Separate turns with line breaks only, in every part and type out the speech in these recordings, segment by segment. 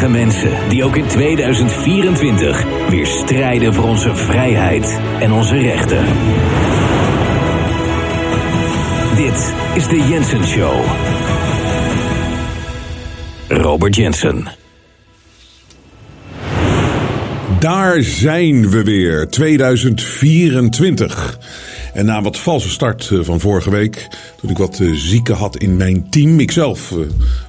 Mensen die ook in 2024 weer strijden voor onze vrijheid en onze rechten. Dit is de Jensen Show. Robert Jensen.
Daar zijn we weer, 2024. En na wat valse start eh, van vorige week, toen ik wat uh, zieken had in mijn team. Ikzelf, uh,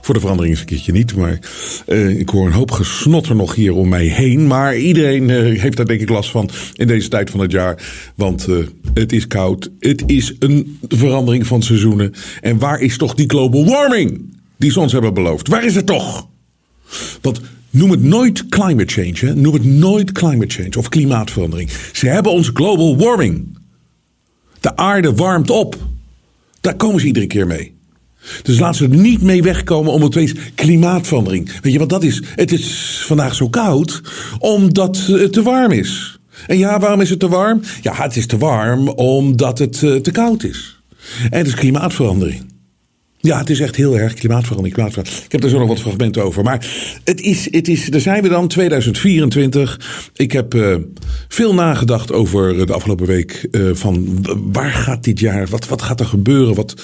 voor de verandering eens een keertje niet. Maar uh, ik hoor een hoop gesnotter nog hier om mij heen. Maar iedereen heeft daar denk ik last van in deze tijd van het jaar. Want het is koud, het is een verandering van seizoenen. En waar is toch die global warming die ze ons hebben beloofd? Waar is het toch? Want Noem het nooit climate change. Hè? Noem het nooit climate change of klimaatverandering. Ze hebben ons global warming. De aarde warmt op. Daar komen ze iedere keer mee. Dus laten ze er niet mee wegkomen om het wees klimaatverandering. Weet je wat dat is? Het is vandaag zo koud omdat het te warm is. En ja, waarom is het te warm? Ja, het is te warm omdat het eh, te koud is. En het is klimaatverandering. Ja, het is echt heel erg klimaatverandering, klimaatverandering. Ik heb er zo nog wat fragmenten over. Maar het is, het is, daar zijn we dan, 2024. Ik heb uh, veel nagedacht over de afgelopen week. Uh, van waar gaat dit jaar? Wat, wat gaat er gebeuren? Wat,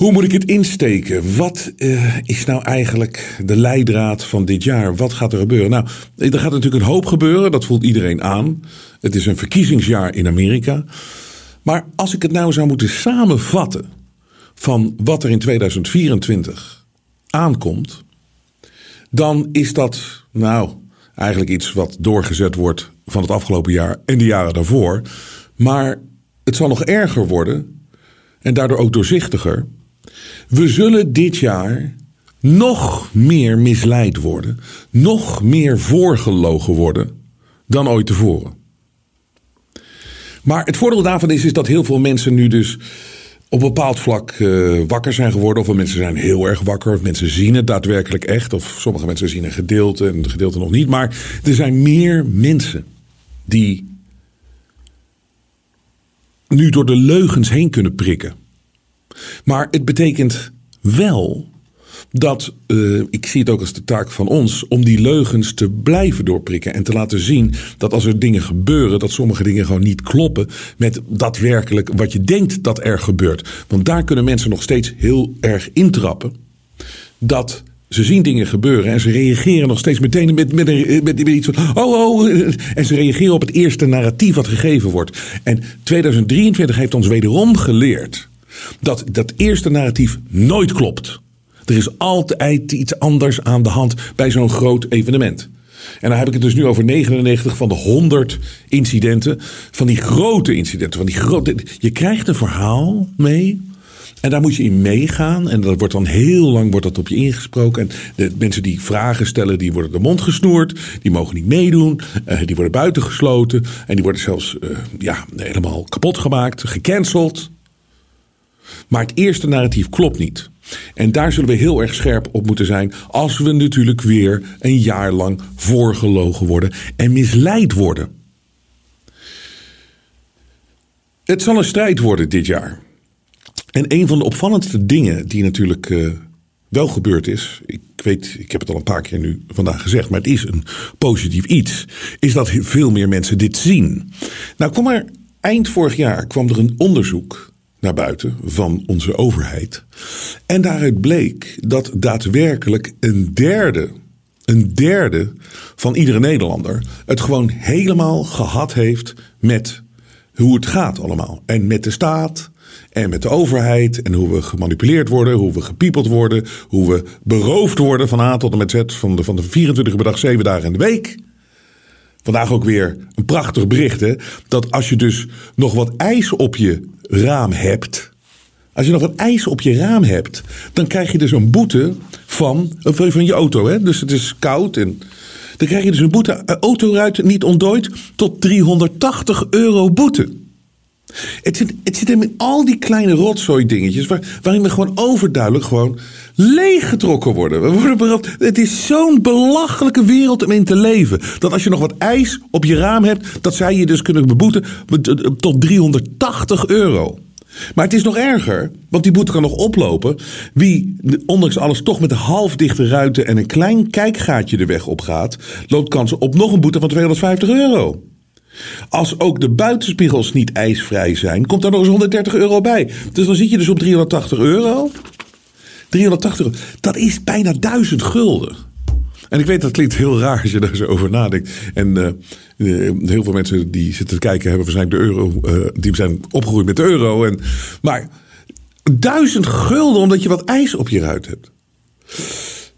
hoe moet ik het insteken? Wat uh, is nou eigenlijk de leidraad van dit jaar? Wat gaat er gebeuren? Nou, er gaat natuurlijk een hoop gebeuren. Dat voelt iedereen aan. Het is een verkiezingsjaar in Amerika. Maar als ik het nou zou moeten samenvatten van wat er in 2024 aankomt, dan is dat nou eigenlijk iets wat doorgezet wordt van het afgelopen jaar en de jaren daarvoor. Maar het zal nog erger worden en daardoor ook doorzichtiger. We zullen dit jaar nog meer misleid worden, nog meer voorgelogen worden dan ooit tevoren. Maar het voordeel daarvan is, is dat heel veel mensen nu dus op een bepaald vlak uh, wakker zijn geworden. Of mensen zijn heel erg wakker. Of mensen zien het daadwerkelijk echt. Of sommige mensen zien een gedeelte en een gedeelte nog niet. Maar er zijn meer mensen die nu door de leugens heen kunnen prikken. Maar het betekent wel dat, uh, ik zie het ook als de taak van ons, om die leugens te blijven doorprikken. En te laten zien dat als er dingen gebeuren, dat sommige dingen gewoon niet kloppen met daadwerkelijk wat je denkt dat er gebeurt. Want daar kunnen mensen nog steeds heel erg intrappen. Dat ze zien dingen gebeuren en ze reageren nog steeds meteen met, met, met, met iets van. Oh, oh. En ze reageren op het eerste narratief wat gegeven wordt. En 2023 heeft ons wederom geleerd dat dat eerste narratief nooit klopt. Er is altijd iets anders aan de hand bij zo'n groot evenement. En dan heb ik het dus nu over 99 van de 100 incidenten. Van die grote incidenten. Van die grote, je krijgt een verhaal mee. En daar moet je in meegaan. En dat wordt dan heel lang wordt dat op je ingesproken. En de mensen die vragen stellen, die worden de mond gesnoerd. Die mogen niet meedoen. Uh, die worden buitengesloten. En die worden zelfs uh, ja, helemaal kapot gemaakt. Gecanceld. Maar het eerste narratief klopt niet. En daar zullen we heel erg scherp op moeten zijn als we natuurlijk weer een jaar lang voorgelogen worden en misleid worden. Het zal een strijd worden dit jaar. En een van de opvallendste dingen die natuurlijk uh, wel gebeurd is, ik weet, ik heb het al een paar keer nu vandaag gezegd, maar het is een positief iets, is dat veel meer mensen dit zien. Nou, kom maar, eind vorig jaar kwam er een onderzoek naar buiten van onze overheid. En daaruit bleek dat daadwerkelijk een derde, een derde van iedere Nederlander het gewoon helemaal gehad heeft met hoe het gaat allemaal. En met de staat en met de overheid en hoe we gemanipuleerd worden, hoe we gepiepeld worden, hoe we beroofd worden van A tot en met Z van de, van de 24 uur dag, 7 dagen in de week. Vandaag ook weer een prachtig bericht, hè? Dat als je dus nog wat ijs op je raam hebt. Als je nog wat ijs op je raam hebt, dan krijg je dus een boete van, van je auto. Hè? Dus het is koud en dan krijg je dus een boete. Autoruit niet ontdooid tot 380 euro boete. Het zit, het zit in al die kleine rotzooi dingetjes waar, waarin we gewoon overduidelijk gewoon leeggetrokken worden. We worden. Het is zo'n belachelijke wereld om in te leven. Dat als je nog wat ijs op je raam hebt, dat zij je dus kunnen beboeten tot 380 euro. Maar het is nog erger, want die boete kan nog oplopen. Wie, ondanks alles, toch met een halfdichte ruiten en een klein kijkgaatje de weg op gaat, loopt kans op nog een boete van 250 euro. Als ook de buitenspiegels niet ijsvrij zijn, komt daar nog eens 130 euro bij. Dus dan zit je dus op 380 euro. 380 euro, dat is bijna 1000 gulden. En ik weet dat klinkt heel raar als je daar zo over nadenkt. En uh, heel veel mensen die zitten te kijken hebben waarschijnlijk de euro, uh, die zijn opgegroeid met de euro. En, maar duizend gulden omdat je wat ijs op je ruit hebt.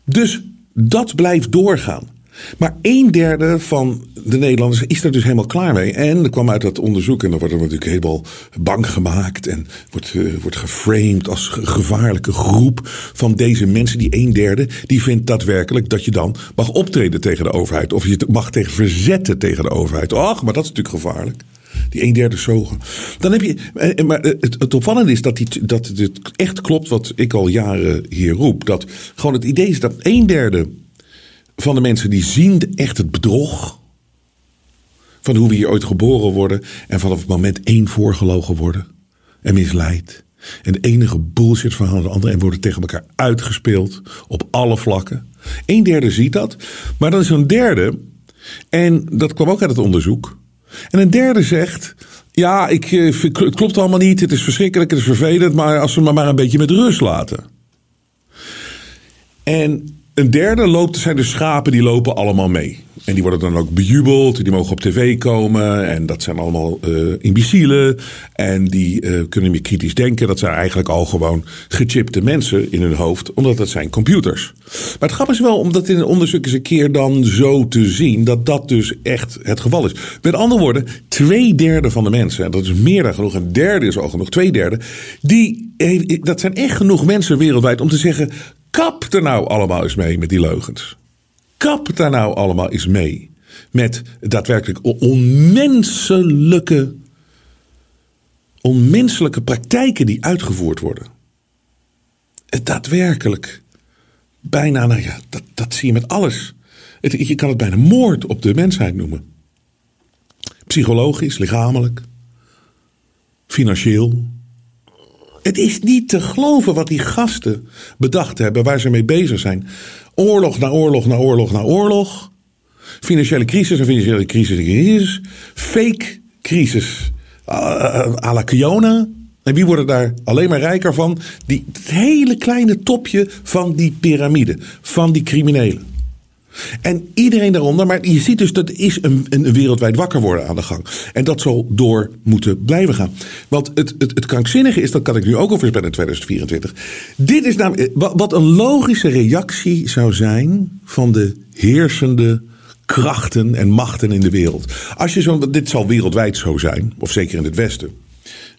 Dus dat blijft doorgaan. Maar een derde van de Nederlanders is er dus helemaal klaar mee. En er kwam uit dat onderzoek, en dan wordt er natuurlijk helemaal bang gemaakt. En wordt, uh, wordt geframed als gevaarlijke groep van deze mensen. Die een derde, die vindt daadwerkelijk dat je dan mag optreden tegen de overheid. Of je mag tegen verzetten tegen de overheid. Ach, maar dat is natuurlijk gevaarlijk. Die een derde zogen. Dan heb je. Maar het, het opvallende is dat, die, dat het echt klopt wat ik al jaren hier roep. Dat gewoon het idee is dat een derde van de mensen die zien echt het bedrog. Van hoe we hier ooit geboren worden. En vanaf het moment één voorgelogen worden. En misleid. En de enige bullshit verhaal de andere. En worden tegen elkaar uitgespeeld. Op alle vlakken. Een derde ziet dat. Maar dan is een derde. En dat kwam ook uit het onderzoek. En een derde zegt. Ja, ik, het klopt allemaal niet. Het is verschrikkelijk. Het is vervelend. Maar als we me maar een beetje met rust laten. En een derde loopt, zijn de schapen die lopen allemaal mee. En die worden dan ook bejubeld, die mogen op tv komen. En dat zijn allemaal uh, imbecielen. En die uh, kunnen meer kritisch denken. Dat zijn eigenlijk al gewoon gechipte mensen in hun hoofd, omdat dat zijn computers. Maar het grappige is wel om dat in een onderzoek eens een keer dan zo te zien, dat dat dus echt het geval is. Met andere woorden, twee derde van de mensen, en dat is meer dan genoeg, een derde is al genoeg, twee derde, die, dat zijn echt genoeg mensen wereldwijd om te zeggen: Kap er nou allemaal eens mee met die leugens. Kap daar nou allemaal eens mee met daadwerkelijk onmenselijke, onmenselijke praktijken die uitgevoerd worden. Het daadwerkelijk, bijna, nou ja, dat, dat zie je met alles. Je kan het bijna moord op de mensheid noemen. Psychologisch, lichamelijk, financieel, het is niet te geloven wat die gasten bedacht hebben, waar ze mee bezig zijn. Oorlog na oorlog na oorlog na oorlog. Financiële crisis en financiële crisis en crisis. Fake crisis. à la Kiona. En wie worden daar alleen maar rijker van? Die, het hele kleine topje van die piramide. Van die criminelen. En iedereen daaronder, maar je ziet dus dat is een, een wereldwijd wakker worden aan de gang. En dat zal door moeten blijven gaan. Want het, het, het krankzinnige is, dat kan ik nu ook al voorspellen in 2024. Dit is namelijk, wat een logische reactie zou zijn van de heersende krachten en machten in de wereld. Als je zo, dit zal wereldwijd zo zijn, of zeker in het Westen.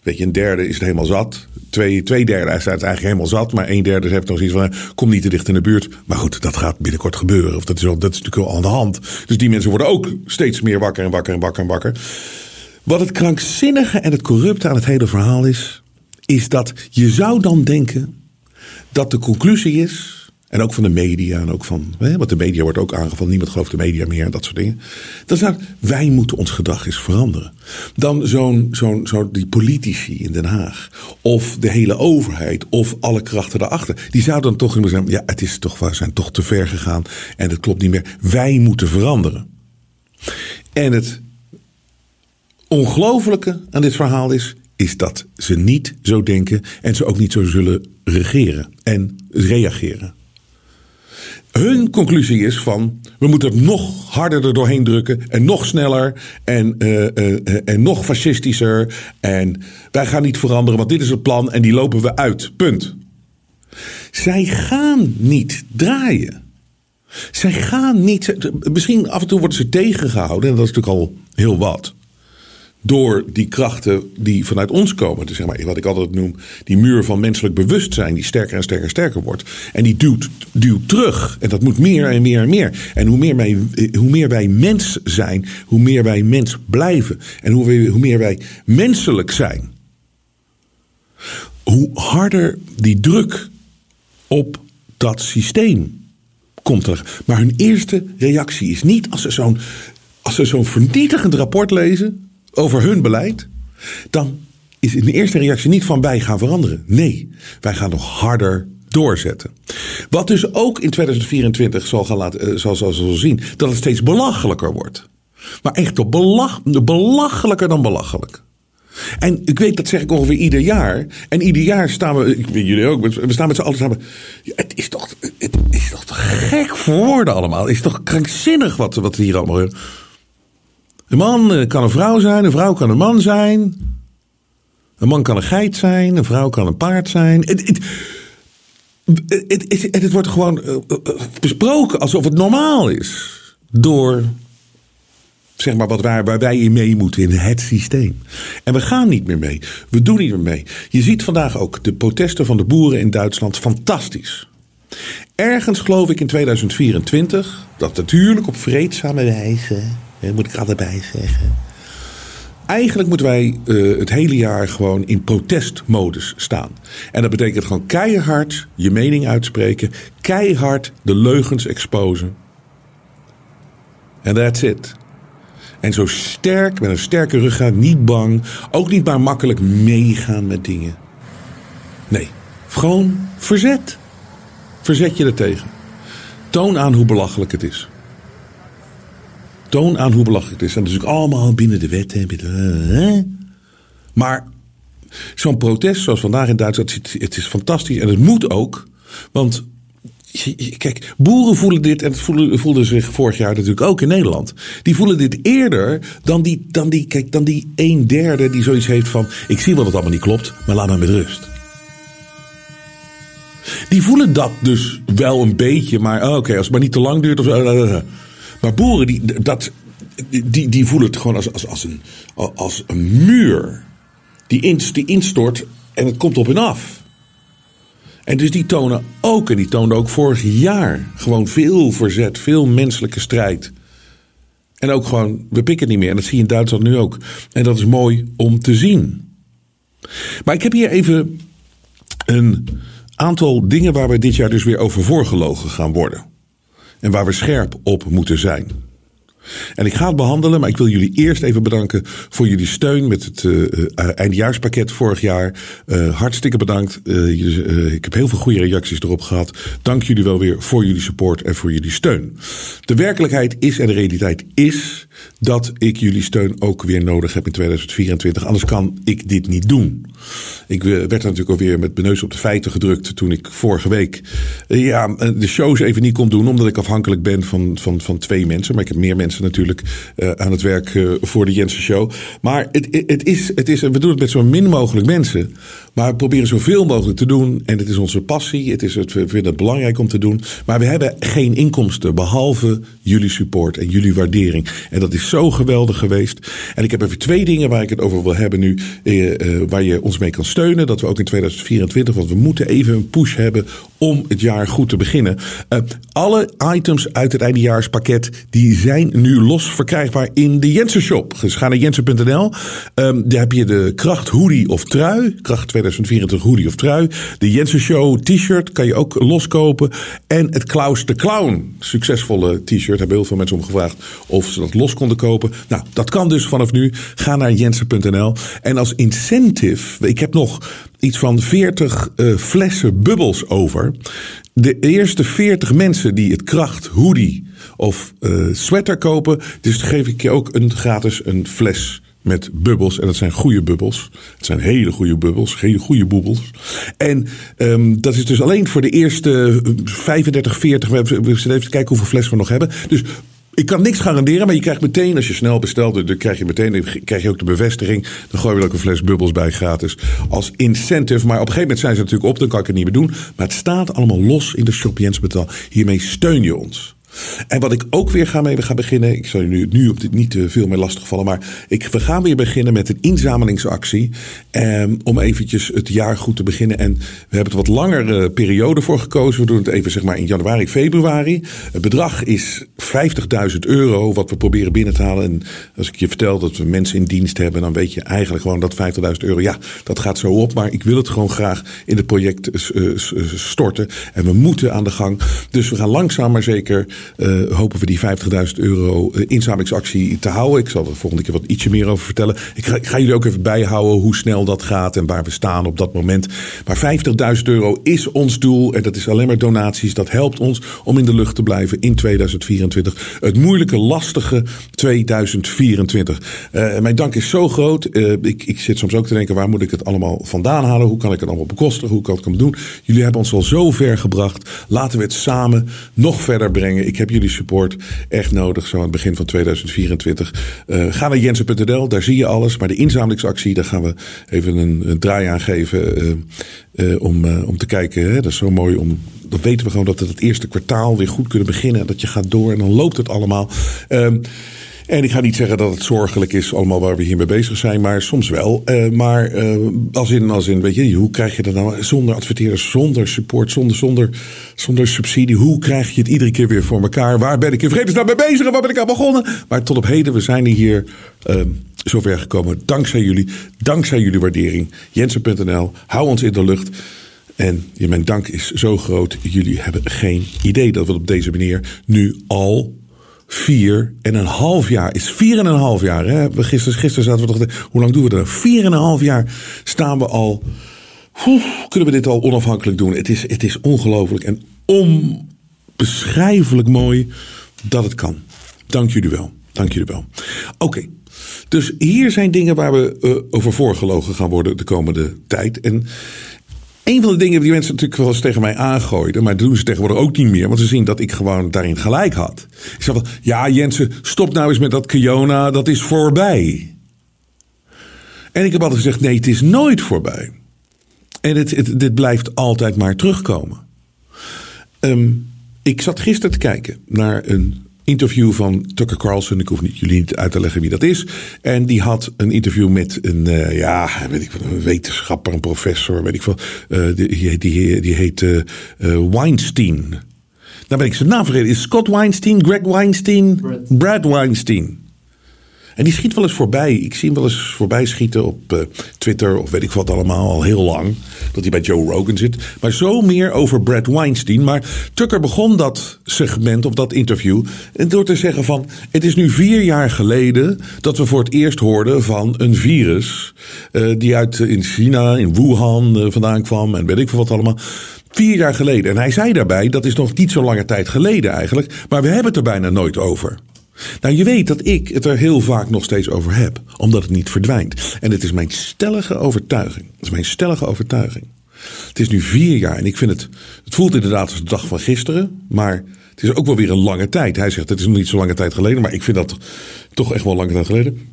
Weet je, een derde is het helemaal zat. Twee, twee derde is het eigenlijk helemaal zat. Maar een derde heeft nog zoiets van, kom niet te dicht in de buurt. Maar goed, dat gaat binnenkort gebeuren. Of dat is, wel, dat is natuurlijk wel aan de hand. Dus die mensen worden ook steeds meer wakker en wakker en wakker en wakker. Wat het krankzinnige en het corrupte aan het hele verhaal is... is dat je zou dan denken dat de conclusie is en ook van de media en ook van. Hè, want de media wordt ook aangevallen. Niemand gelooft de media meer en dat soort dingen. Dan zou wij moeten ons gedrag eens veranderen. Dan zo'n, zo'n, zo die politici in Den Haag. Of de hele overheid. Of alle krachten daarachter. Die zouden dan toch zeggen. Ja, het is toch, we zijn toch te ver gegaan. En het klopt niet meer. Wij moeten veranderen. En het ongelofelijke aan dit verhaal is. Is dat ze niet zo denken. En ze ook niet zo zullen regeren en reageren. Hun conclusie is van we moeten het nog harder er doorheen drukken en nog sneller en, uh, uh, en nog fascistischer. En wij gaan niet veranderen, want dit is het plan en die lopen we uit. Punt. Zij gaan niet draaien. Zij gaan niet. Misschien af en toe worden ze tegengehouden en dat is natuurlijk al heel wat door die krachten die vanuit ons komen. Dus zeg maar, wat ik altijd noem, die muur van menselijk bewustzijn, die sterker en sterker en sterker wordt. En die duwt, duwt terug. En dat moet meer en meer en meer. En hoe meer, wij, hoe meer wij mens zijn, hoe meer wij mens blijven. En hoe, hoe meer wij menselijk zijn. Hoe harder die druk op dat systeem komt er. Maar hun eerste reactie is niet als ze zo'n als ze zo'n vernietigend rapport lezen over hun beleid, dan is in de eerste reactie niet van wij gaan veranderen. Nee, wij gaan nog harder doorzetten. Wat dus ook in 2024 zal, gaan laten, eh, zal, zal, zal zien dat het steeds belachelijker wordt. Maar echt toch belach, belachelijker dan belachelijk. En ik weet, dat zeg ik ongeveer ieder jaar. En ieder jaar staan we, ik weet jullie ook, we staan met z'n allen samen. Het is toch, het is toch gek voor woorden allemaal. Het is toch krankzinnig wat, wat hier allemaal. Een man eh, kan een vrouw zijn, een vrouw kan een man zijn. Een man kan een geit zijn, een vrouw kan een paard zijn. Het, het, het, het, het wordt gewoon eh, eh, besproken alsof het normaal is. Door zeg maar wat waar, waar wij in mee moeten in het systeem. En we gaan niet meer mee. We doen niet meer mee. Je ziet vandaag ook de protesten van de boeren in Duitsland fantastisch. Ergens geloof ik in 2024, dat natuurlijk op vreedzame wijze, moet ik altijd bij zeggen. Eigenlijk moeten wij uh, het hele jaar gewoon in protestmodus staan. En dat betekent gewoon keihard je mening uitspreken, keihard de leugens exposen. En that's it. En zo sterk, met een sterke ruggraat, niet bang. Ook niet maar makkelijk meegaan met dingen. Nee, gewoon verzet. Verzet je er tegen. Toon aan hoe belachelijk het is. Toon aan hoe belachelijk het is. En dat is natuurlijk allemaal binnen de wet. Binnen, Maar zo'n protest zoals vandaag in Duitsland, het is fantastisch. En het moet ook. Want Kijk, boeren voelen dit, en voelden, voelden zich vorig jaar natuurlijk ook in Nederland. Die voelen dit eerder dan die, dan die, kijk, dan die een derde die zoiets heeft van: ik zie wel dat het allemaal niet klopt, maar laat me met rust. Die voelen dat dus wel een beetje, maar oh, oké, als het maar niet te lang duurt. Of, uh, maar boeren, die, dat, die, die voelen het gewoon als, als, als, een, als een muur die, die instort en het komt op hen af. En dus die tonen ook, en die toonden ook vorig jaar, gewoon veel verzet, veel menselijke strijd. En ook gewoon, we pikken niet meer. En dat zie je in Duitsland nu ook. En dat is mooi om te zien. Maar ik heb hier even een aantal dingen waar we dit jaar dus weer over voorgelogen gaan worden. En waar we scherp op moeten zijn. En ik ga het behandelen, maar ik wil jullie eerst even bedanken voor jullie steun met het uh, vorig jaar. Uh, hartstikke bedankt. Ik heb heel veel goede reacties erop gehad. Dank jullie wel weer voor jullie support en voor jullie steun. De werkelijkheid is en de realiteit is dat ik jullie steun ook weer nodig heb in 2024. Anders kan ik dit niet doen. Ik werd natuurlijk alweer met beneus op de feiten gedrukt toen ik vorige week ja, de shows even niet kon doen. Omdat ik afhankelijk ben van, van, van twee mensen. Maar ik heb meer mensen natuurlijk aan het werk voor de Jensen Show. Maar het, het, is, het is, we doen het met zo min mogelijk mensen. Maar we proberen zoveel mogelijk te doen. En het is onze passie. Het is we vinden het belangrijk om te doen. Maar we hebben geen inkomsten behalve jullie support en jullie waardering. En dat is zo geweldig geweest. En ik heb even twee dingen waar ik het over wil hebben nu. Uh, waar je ons mee kan steunen. Dat we ook in 2024, want we moeten even een push hebben om het jaar goed te beginnen. Uh, alle items uit het eindejaarspakket die zijn nu los verkrijgbaar in de Jensen Shop. Dus ga naar jensen.nl. Um, daar heb je de Kracht hoodie of trui. Kracht 2024 hoodie of trui. De Jensen Show t-shirt kan je ook loskopen. En het Klaus de Clown succesvolle t-shirt. Hebben heel veel mensen om gevraagd of ze dat los konden kopen. Nou, dat kan dus vanaf nu. Ga naar jensen.nl. En als incentive, ik heb nog iets van 40 uh, flessen bubbels over. De eerste 40 mensen die het kracht hoodie of uh, sweater kopen, dus geef ik je ook een gratis een fles met bubbels. En dat zijn goede bubbels. Het zijn hele goede bubbels, hele goede boebels. En um, dat is dus alleen voor de eerste 35, 40. We zitten even kijken hoeveel flessen we nog hebben. Dus ik kan niks garanderen, maar je krijgt meteen, als je snel bestelt, dan krijg je meteen dan krijg je ook de bevestiging. Dan gooien we ook een fles bubbels bij gratis als incentive. Maar op een gegeven moment zijn ze natuurlijk op, dan kan ik het niet meer doen. Maar het staat allemaal los in de shop Jens. Hiermee steun je ons. En wat ik ook weer ga mee beginnen. Ik zal je nu, nu op dit niet te veel meer lastigvallen. Maar we gaan weer beginnen met een inzamelingsactie. Eh, om eventjes het jaar goed te beginnen. En we hebben het wat langere periode voor gekozen. We doen het even zeg maar in januari, februari. Het bedrag is 50.000 euro. Wat we proberen binnen te halen. En als ik je vertel dat we mensen in dienst hebben. Dan weet je eigenlijk gewoon dat 50.000 euro. Ja, dat gaat zo op. Maar ik wil het gewoon graag in het project uh, storten. En we moeten aan de gang. Dus we gaan langzaam maar zeker uh, hopen we die 50.000 euro inzamelingsactie te houden. Ik zal er volgende keer wat ietsje meer over vertellen. Ik ga, jullie ook even bijhouden hoe snel dat gaat en waar we staan op dat moment. Maar 50.000 euro is ons doel en dat is alleen maar donaties. Dat helpt ons om in de lucht te blijven in 2024. Het moeilijke, lastige 2024. Uh, mijn dank is zo groot. Ik, ik zit soms ook te denken, waar moet ik het allemaal vandaan halen? Hoe kan ik het allemaal bekostigen? Hoe kan ik het doen? Jullie hebben ons al zo ver gebracht. Laten we het samen nog verder brengen. Heb jullie support echt nodig, zo aan het begin van 2024. Uh, ga naar jensen.nl, daar zie je alles. Maar de inzamelingsactie, daar gaan we even een, een draai aan geven. Uh, om, uh, om te kijken. Hè? Dat is zo mooi om. Dan weten we gewoon dat we het eerste kwartaal weer goed kunnen beginnen. Dat je gaat door en dan loopt het allemaal. Um, en ik ga niet zeggen dat het zorgelijk is, allemaal waar we hiermee bezig zijn, maar soms wel. Uh, maar uh, als, in, als in, weet je, hoe krijg je dat nou zonder adverteerders, zonder support, zonder, zonder, zonder subsidie? Hoe krijg je het iedere keer weer voor elkaar? Waar ben ik in vredesnaam mee bezig en waar ben ik aan begonnen? Maar tot op heden, we zijn hier uh, zover gekomen. Dankzij jullie, dankzij jullie waardering. Jensen.nl, hou ons in de lucht. En mijn dank is zo groot. Jullie hebben geen idee dat we op deze manier nu al vier en een half jaar. Is vier en een half jaar. Hè? Gisteren, gisteren zaten we toch. Hoe lang doen we dat? Vier en een half jaar staan we al. Kunnen we dit al onafhankelijk doen? Het is, het is ongelooflijk en onbeschrijfelijk mooi dat het kan. Dank jullie wel. Dank jullie wel. Oké. Dus hier zijn dingen waar we uh, over voorgelogen gaan worden de komende tijd. En een van de dingen die mensen natuurlijk wel eens tegen mij aangooiden, maar dat doen ze tegenwoordig ook niet meer, want ze zien dat ik gewoon daarin gelijk had. Ik zei van, ja Jensen, stop nou eens met dat Kiona, dat is voorbij. En ik heb altijd gezegd, nee, het is nooit voorbij. En het, dit blijft altijd maar terugkomen. Um, ik zat gisteren te kijken naar een interview van Tucker Carlson. Ik hoef niet, jullie niet uit te leggen wie dat is. En die had een interview met een, uh, ja, weet ik een wetenschapper, een professor, weet ik veel. Uh, die, die, die heet uh, Weinstein. Dan ben ik zijn naam vergeten. Is Scott Weinstein, Greg Weinstein, Brad, Brad Weinstein. En die schiet wel eens voorbij. Ik zie hem wel eens voorbij schieten op uh, Twitter of weet ik wat allemaal al heel lang. Dat hij bij Joe Rogan zit. Maar zo meer over Brad Weinstein. Maar Tucker begon dat segment of dat interview door te zeggen van... Het is nu vier jaar geleden dat we voor het eerst hoorden van een virus... Uh, die uit in China, in Wuhan uh, vandaan kwam en weet ik veel wat allemaal... Vier jaar geleden. En hij zei daarbij, dat is nog niet zo lange tijd geleden eigenlijk. Maar we hebben het er bijna nooit over. Nou, je weet dat ik het er heel vaak nog steeds over heb, omdat het niet verdwijnt. En het is mijn stellige overtuiging. Het is mijn stellige overtuiging. Het is nu vier jaar en ik vind het. Het voelt inderdaad als de dag van gisteren, maar het is ook wel weer een lange tijd. Hij zegt het is nog niet zo lange tijd geleden, maar ik vind dat toch echt wel lange tijd geleden.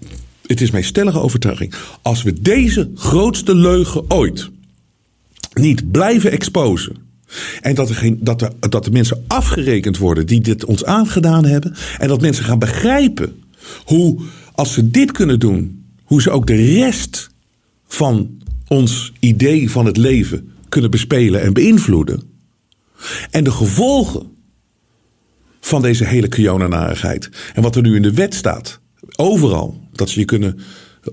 Het is mijn stellige overtuiging. Als we deze grootste leugen ooit niet blijven exposen en dat er, geen, dat, er, dat de mensen afgerekend worden die dit ons aangedaan hebben. En dat mensen gaan begrijpen hoe, als ze dit kunnen doen, hoe ze ook de rest van ons idee van het leven kunnen bespelen en beïnvloeden. En de gevolgen van deze hele Kiona-narigheid. En wat er nu in de wet staat, overal, dat ze je kunnen,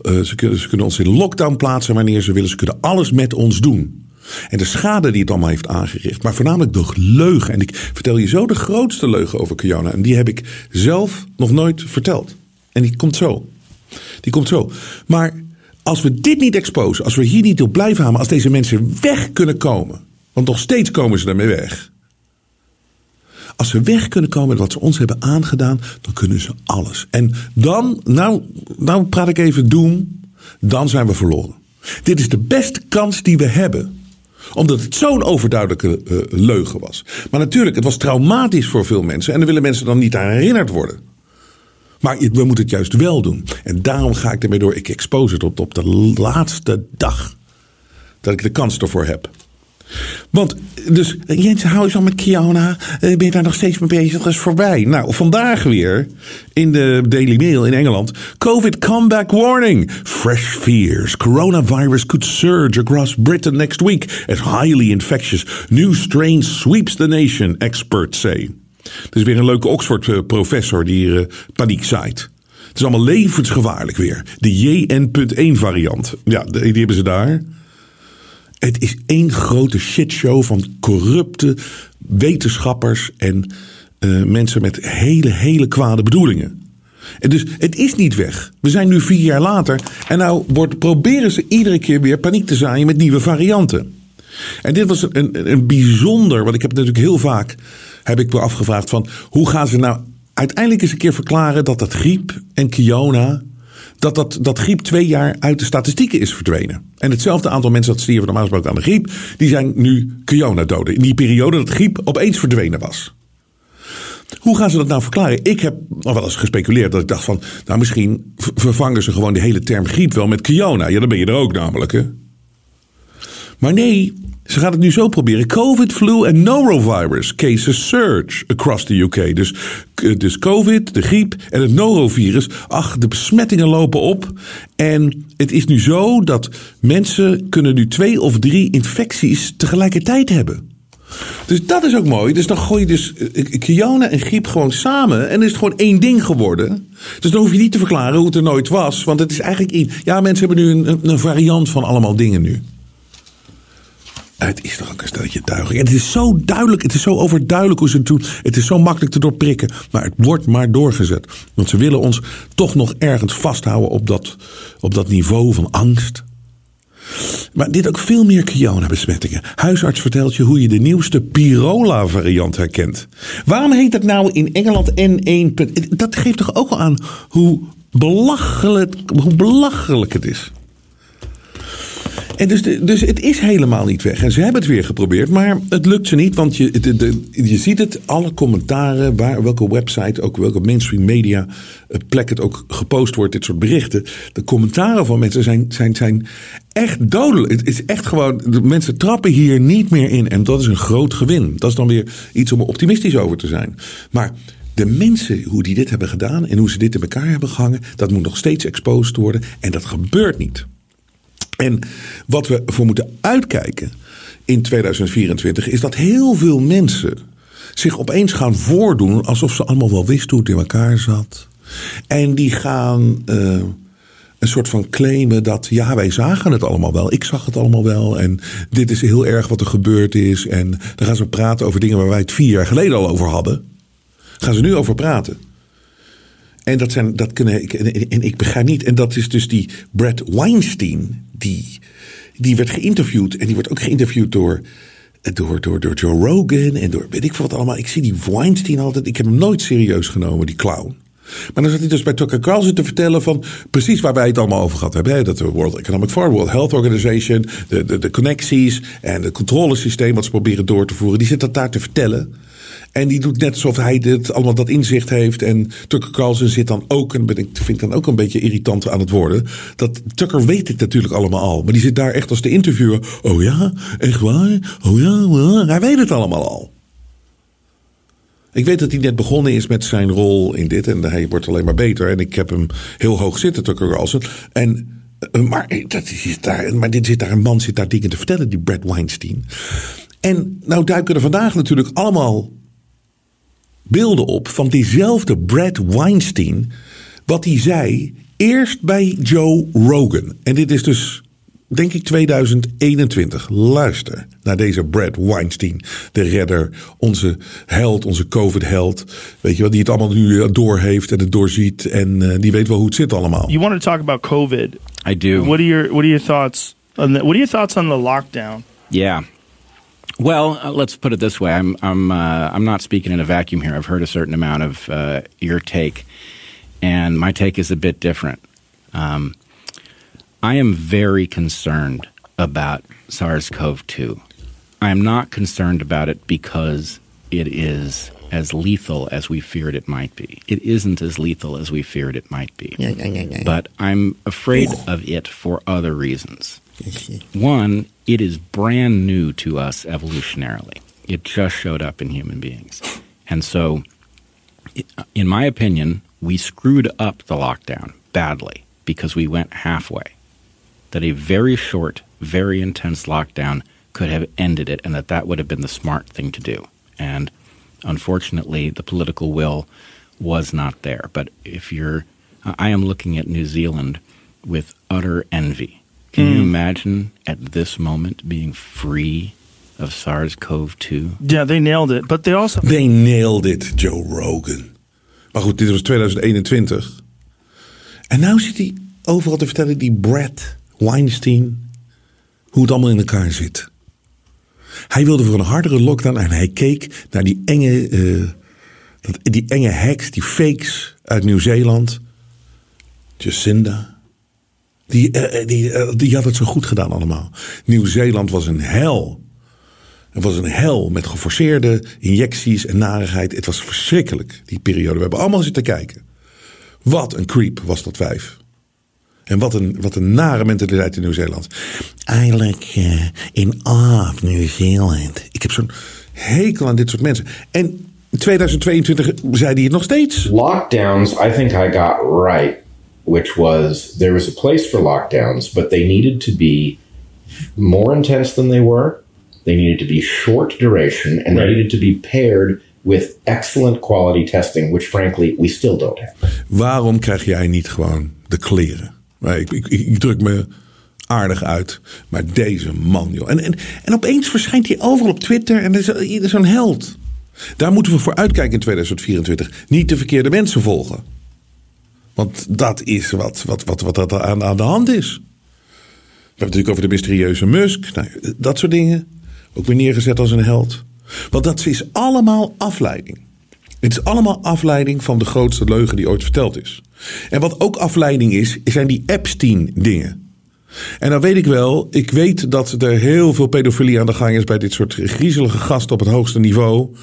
uh, ze kunnen, ze kunnen ons in lockdown plaatsen wanneer ze willen. Ze kunnen alles met ons doen. En de schade die het allemaal heeft aangericht. Maar voornamelijk de leugen. En ik vertel je zo de grootste leugen over Kiona. En die heb ik zelf nog nooit verteld. En die komt zo. Die komt zo. Maar als we dit niet exposen. Als we hier niet op blijven hameren. Als deze mensen weg kunnen komen. Want nog steeds komen ze ermee weg. Als ze weg kunnen komen met wat ze ons hebben aangedaan, dan kunnen ze alles. En dan, nou, nou praat ik even doen, dan zijn we verloren. Dit is de beste kans die we hebben omdat het zo'n overduidelijke uh, leugen was. Maar natuurlijk, het was traumatisch voor veel mensen. En dan willen mensen dan niet aan herinnerd worden. Maar we moeten het juist wel doen. En daarom ga ik ermee door. Ik expose het op, op de laatste dag. Dat ik de kans ervoor heb. Want, dus Jens, hou eens al met Kiona. Ben je daar nog steeds mee bezig? Dat is voorbij. Nou, vandaag weer in de Daily Mail in Engeland. COVID comeback warning. Fresh fears. Coronavirus could surge across Britain next week as highly infectious new strain sweeps the nation, experts say. Is weer een leuke Oxford-professor die hier uh, paniek zaait. Het is allemaal levensgevaarlijk weer. De JN.1 variant. Ja, die hebben ze daar. Het is één grote shitshow van corrupte wetenschappers en uh, mensen met hele, hele kwade bedoelingen. En dus het is niet weg. We zijn nu vier jaar later en nou wordt, proberen ze iedere keer weer paniek te zaaien met nieuwe varianten. En dit was een, een bijzonder, want ik heb natuurlijk heel vaak heb ik me afgevraagd van hoe gaan ze nou uiteindelijk eens een keer verklaren dat dat griep en Kiona dat, dat, dat griep twee jaar uit de statistieken is verdwenen. En hetzelfde aantal mensen dat stierven normaal gesproken aan de griep, die zijn nu corona-doden. In die periode dat griep opeens verdwenen was. Hoe gaan ze dat nou verklaren? Ik heb nog wel eens gespeculeerd dat ik dacht van, nou misschien vervangen ze gewoon die hele term griep wel met corona. Ja, dan ben je er ook namelijk. Hè? Maar nee, ze gaan het nu zo proberen. COVID, flu en norovirus cases surge across the UK. Dus, dus COVID, de griep en het norovirus. Ach, de besmettingen lopen op. En het is nu zo dat mensen kunnen nu twee of drie infecties tegelijkertijd hebben. Dus dat is ook mooi. Dus dan gooi je dus Kiona en griep gewoon samen. En dan is het gewoon één ding geworden. Dus dan hoef je niet te verklaren hoe het er nooit was. Want het is eigenlijk... Ja, mensen hebben nu een, een variant van allemaal dingen nu. Het is toch ook een stelletje duiging. En het is zo duidelijk, het is zo overduidelijk hoe ze het doen. Het is zo makkelijk te doorprikken. Maar het wordt maar doorgezet. Want ze willen ons toch nog ergens vasthouden op dat, op dat niveau van angst. Maar dit ook veel meer corona-besmettingen. Huisarts vertelt je hoe je de nieuwste Pirola-variant herkent. Waarom heet dat nou in Engeland N1? Dat geeft toch ook al aan hoe belachelijk, hoe belachelijk het is. En dus, dus het is helemaal niet weg. En ze hebben het weer geprobeerd, maar het lukt ze niet. Want je, je ziet het, alle commentaren, waar, welke website, ook welke mainstream media eh, plek het ook gepost wordt, dit soort berichten. De commentaren van mensen zijn, zijn, zijn echt dodelijk. Het is echt gewoon, de mensen trappen hier niet meer in. En dat is een groot gewin. Dat is dan weer iets om optimistisch over te zijn. Maar de mensen, hoe die dit hebben gedaan en hoe ze dit in elkaar hebben gehangen, dat moet nog steeds exposed worden. En dat gebeurt niet. En wat we voor moeten uitkijken in 2024 is dat heel veel mensen zich opeens gaan voordoen alsof ze allemaal wel wisten hoe het in elkaar zat. En die gaan uh, een soort van claimen dat ja, wij zagen het allemaal wel. Ik zag het allemaal wel. En dit is heel erg wat er gebeurd is. En dan gaan ze praten over dingen waar wij het vier jaar geleden al over hadden. Gaan ze nu over praten. En dat zijn, dat kunnen, en ik begrijp niet. En dat is dus die Brad Weinstein die, die werd geïnterviewd. En die wordt ook geïnterviewd door, door, door, door Joe Rogan en door weet ik veel wat allemaal. Ik zie die Weinstein altijd. Ik heb hem nooit serieus genomen, die clown. Maar dan zat hij dus bij Tucker Carlson te vertellen van precies waar wij het allemaal over gehad hebben. Hè? Dat de World Economic Forum, World Health Organization, de, de, de connecties en het controlesysteem wat ze proberen door te voeren. Die zit dat daar te vertellen. En die doet net alsof hij dit, allemaal dat inzicht heeft. En Tucker Carlson zit dan ook, en ik, vind ik dan ook een beetje irritant aan het worden. Dat Tucker weet het natuurlijk allemaal al. Maar die zit daar echt als de interviewer. Oh ja, echt waar? Oh ja, hij weet het allemaal al. Ik weet dat hij net begonnen is met zijn rol in dit. En hij wordt alleen maar beter. En ik heb hem heel hoog zitten, Tucker Carlson. En eh, maar, dat is daar, maar dit zit daar een man zit daar dingen te vertellen, die Brad Weinstein. En nou duiken er vandaag natuurlijk allemaal beelden op van diezelfde Brad Weinstein. Wat hij zei eerst bij Joe Rogan. En dit is dus, denk ik, 2021. Luister naar deze Brad Weinstein, de redder, onze held, onze COVID-held. Weet je wel, die het allemaal nu door heeft en het doorziet. En uh, die weet wel hoe het zit allemaal.
You want to talk about COVID?
I do.
What are your What are your thoughts? On the, what are your thoughts on the lockdown?
Yeah. Well, uh, let's put it this way: I'm I'm uh, I'm not speaking in a vacuum here. I've heard a certain amount of uh, your take, and my take is a bit different. Um, I am very concerned about SARS-CoV-2. I am not concerned about it because it is as lethal as we feared it might be. It isn't as lethal as we feared it might be. Yeah, yeah, yeah, but I'm afraid of it for other reasons. One, it is brand new to us evolutionarily. It just showed up in human beings. And so, in my opinion, we screwed up the lockdown badly because we went halfway. That a very short, very intense lockdown could have ended it, and that that would have been the smart thing to do. And unfortunately, the political will was not there. But if you're, I am looking at New Zealand with utter envy can mm. you imagine at this moment being free of SARS-CoV-2.
Yeah, they nailed it. But they also
They nailed it, Joe Rogan. Maar goed, dit was 2021. En nou zit hij overal te vertellen, die Brad Weinstein, hoe het allemaal in elkaar zit. Hij wilde voor een hardere lockdown en hij keek naar die enge, eh, dat, die enge hacks, die fakes uit Nieuw-Zeeland. Jacinda. Die, eh, die, eh, die had het zo goed gedaan allemaal. Nieuw-Zeeland was een hel. Het was een hel met geforceerde injecties en narigheid. Het was verschrikkelijk, die periode. We hebben allemaal zitten kijken. Wat een creep was dat vijf. En wat een, wat een nare mentaliteit in Nieuw-Zeeland. Eigenlijk eh, in of Nieuw-Zeeland. Ik heb zo'n hekel aan dit soort mensen. En in 2022 zei hij het nog steeds.
lockdowns i think i got right which was there was a place for lockdowns but they needed to be more intense than they were they needed to be short duration and they needed to be paired with excellent quality testing which frankly we still don't have
Waarom krijg jij niet gewoon de kleren? Ik, ik, ik druk me aardig uit. Maar deze man, joh. En, en, en opeens verschijnt hij overal op Twitter en er is, is zo'n held. Daar moeten we voor uitkijken in 2024. Niet de verkeerde mensen volgen. Want dat is wat, wat, wat, wat er aan, aan de hand is. We hebben het natuurlijk over de mysterieuze Musk. Nou, dat soort dingen. Ook weer neergezet als een held. Want dat is allemaal afleiding. Het is allemaal afleiding van de grootste leugen die ooit verteld is. En wat ook afleiding is, zijn die Epstein-dingen. En dan weet ik wel, ik weet dat er heel veel pedofilie aan de gang is bij dit soort griezelige gasten op het hoogste niveau.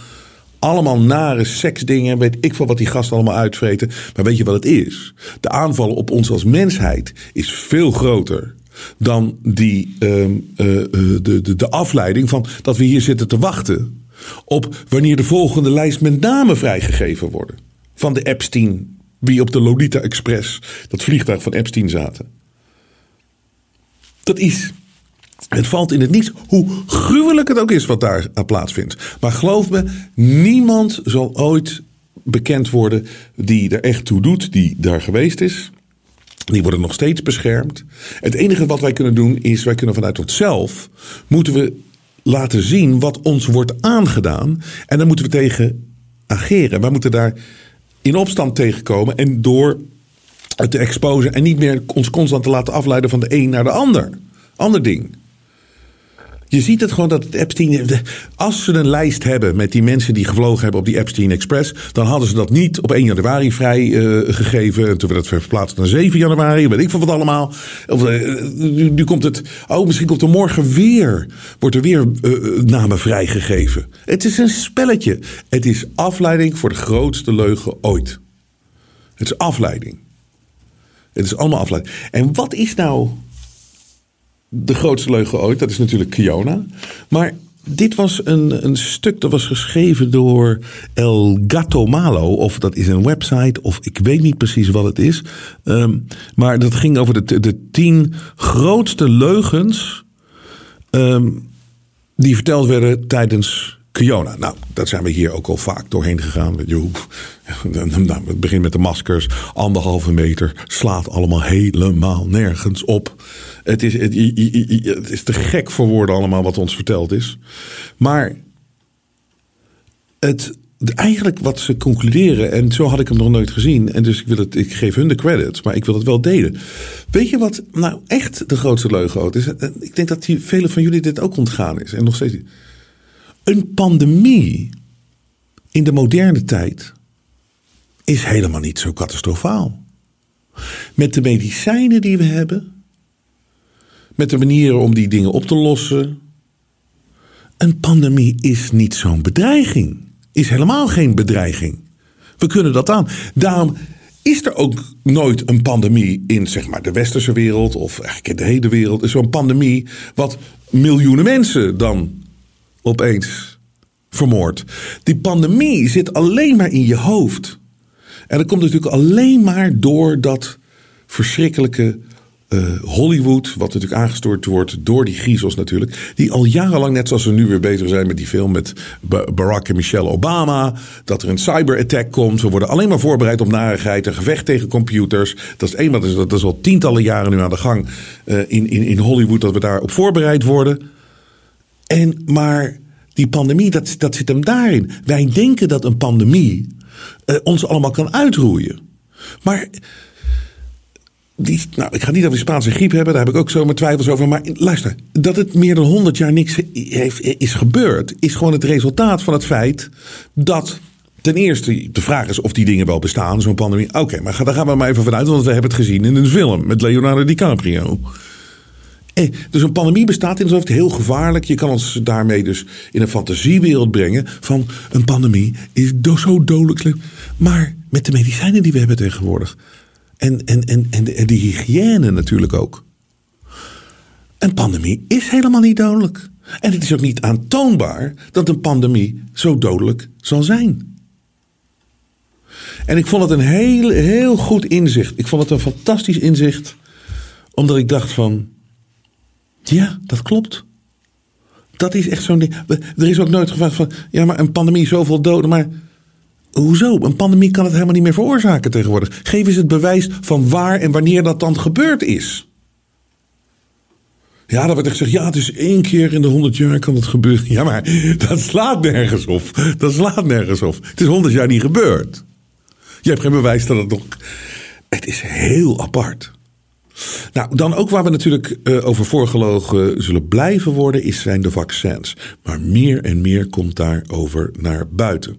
Allemaal nare seksdingen, weet ik veel wat die gasten allemaal uitvreten. Maar weet je wat het is? De aanval op ons als mensheid is veel groter dan die, ehm, eh, eh, de, de, de afleiding van dat we hier zitten te wachten op wanneer de volgende lijst met namen vrijgegeven worden. Van de Epstein, wie op de Lolita Express, dat vliegtuig van Epstein zaten. Dat is. Het valt in het niets, hoe gruwelijk het ook is wat daar aan plaatsvindt. Maar geloof me, niemand zal ooit bekend worden die er echt toe doet, die daar geweest is. Die worden nog steeds beschermd. Het enige wat wij kunnen doen is, wij kunnen vanuit onszelf, moeten we laten zien wat ons wordt aangedaan. En daar moeten we tegen ageren. Wij moeten daar in opstand tegenkomen en door het te exposen en niet meer ons constant te laten afleiden van de een naar de ander. Ander ding. Je ziet het gewoon dat het Epstein. Als ze een lijst hebben met die mensen die gevlogen hebben op die Epstein Express. dan hadden ze dat niet op 1 januari vrijgegeven. en toen werd het verplaatst naar 7 januari. weet ik van wat allemaal. Of, eh, nu, nu komt het. Oh, misschien komt er morgen weer. wordt er weer eh, namen vrijgegeven. Het is een spelletje. Het is afleiding voor de grootste leugen ooit. Het is afleiding. Het is allemaal afleiding. En wat is nou de grootste leugen ooit? Dat is natuurlijk Kiona. Maar dit was een, een stuk dat was geschreven door El Gato Malo. Of dat is een website, of ik weet niet precies wat het is. Ehm, maar dat ging over de, de tien grootste leugens ehm, die verteld werden tijdens Kiona. Nou, dat zijn we hier ook al vaak doorheen gegaan. Nou, het begint met de maskers, anderhalve meter, slaat allemaal helemaal nergens op. Het is, het, het is te gek voor woorden allemaal wat ons verteld is. Maar het, eigenlijk wat ze concluderen, en zo had ik hem nog nooit gezien, en dus ik, wil het, ik geef hun de credits, maar ik wil het wel delen. Weet je wat nou echt de grootste leugen is? Ik denk dat die, velen van jullie dit ook ontgaan is en nog steeds. Een pandemie in de moderne tijd is helemaal niet zo catastrofaal. Met de medicijnen die we hebben, met de manieren om die dingen op te lossen. Een pandemie is niet zo'n bedreiging. Is helemaal geen bedreiging. We kunnen dat aan. Daarom is er ook nooit een pandemie in zeg maar, de westerse wereld of eigenlijk in de hele wereld. Zo'n pandemie wat miljoenen mensen dan opeens vermoordt. Die pandemie zit alleen maar in je hoofd. En dat komt natuurlijk alleen maar door dat verschrikkelijke eh, Hollywood, wat natuurlijk aangestoord wordt door die griezels natuurlijk. Die al jarenlang, net zoals we nu weer bezig zijn met die film met Ba- Barack en Michelle Obama. Dat er een cyberattack komt. We worden alleen maar voorbereid op narigheid. Een gevecht tegen computers. Dat is één, dat is, dat is al tientallen jaren nu aan de gang eh, in, in, in Hollywood. Dat we daarop voorbereid worden. En, maar die pandemie, dat, dat zit hem daarin. Wij denken dat een pandemie uh, ons allemaal kan uitroeien. Maar die, nou, ik ga niet over de Spaanse griep hebben, daar heb ik ook zo mijn twijfels over. Maar luister, dat het meer dan 100 jaar niks heeft, is gebeurd, is gewoon het resultaat van het feit dat. Ten eerste, de vraag is of die dingen wel bestaan, zo'n pandemie. Oké, maar daar gaan we maar even vanuit, want we hebben het gezien in een film met Leonardo DiCaprio. Dus een pandemie bestaat in het heel gevaarlijk. Je kan ons daarmee dus in een fantasiewereld brengen van een pandemie is zo dodelijk Maar met de medicijnen die we hebben tegenwoordig en, en, en, en, de, hygiëne natuurlijk ook. Een pandemie is helemaal niet dodelijk. En het is ook niet aantoonbaar dat een pandemie zo dodelijk zal zijn. En ik vond het een heel, heel goed inzicht. Ik vond het een fantastisch inzicht. Omdat ik dacht van, ja, dat klopt. Dat is echt zo'n ding. Er is ook nooit gevraagd van, ja, maar een pandemie, zoveel doden. Maar hoezo? Een pandemie kan het helemaal niet meer veroorzaken tegenwoordig. Geef eens het bewijs van waar en wanneer dat dan gebeurd is. Ja, dan wordt er gezegd, ja, het is één keer in de honderd jaar kan het gebeuren. Ja, maar dat slaat nergens op. Dat slaat nergens op. Het is honderd jaar niet gebeurd. Je hebt geen bewijs dat het nog... Het is heel apart. Nou, dan ook waar we natuurlijk uh, over voorgelogen zullen blijven worden, is, zijn de vaccins. Maar meer en meer komt daarover naar buiten.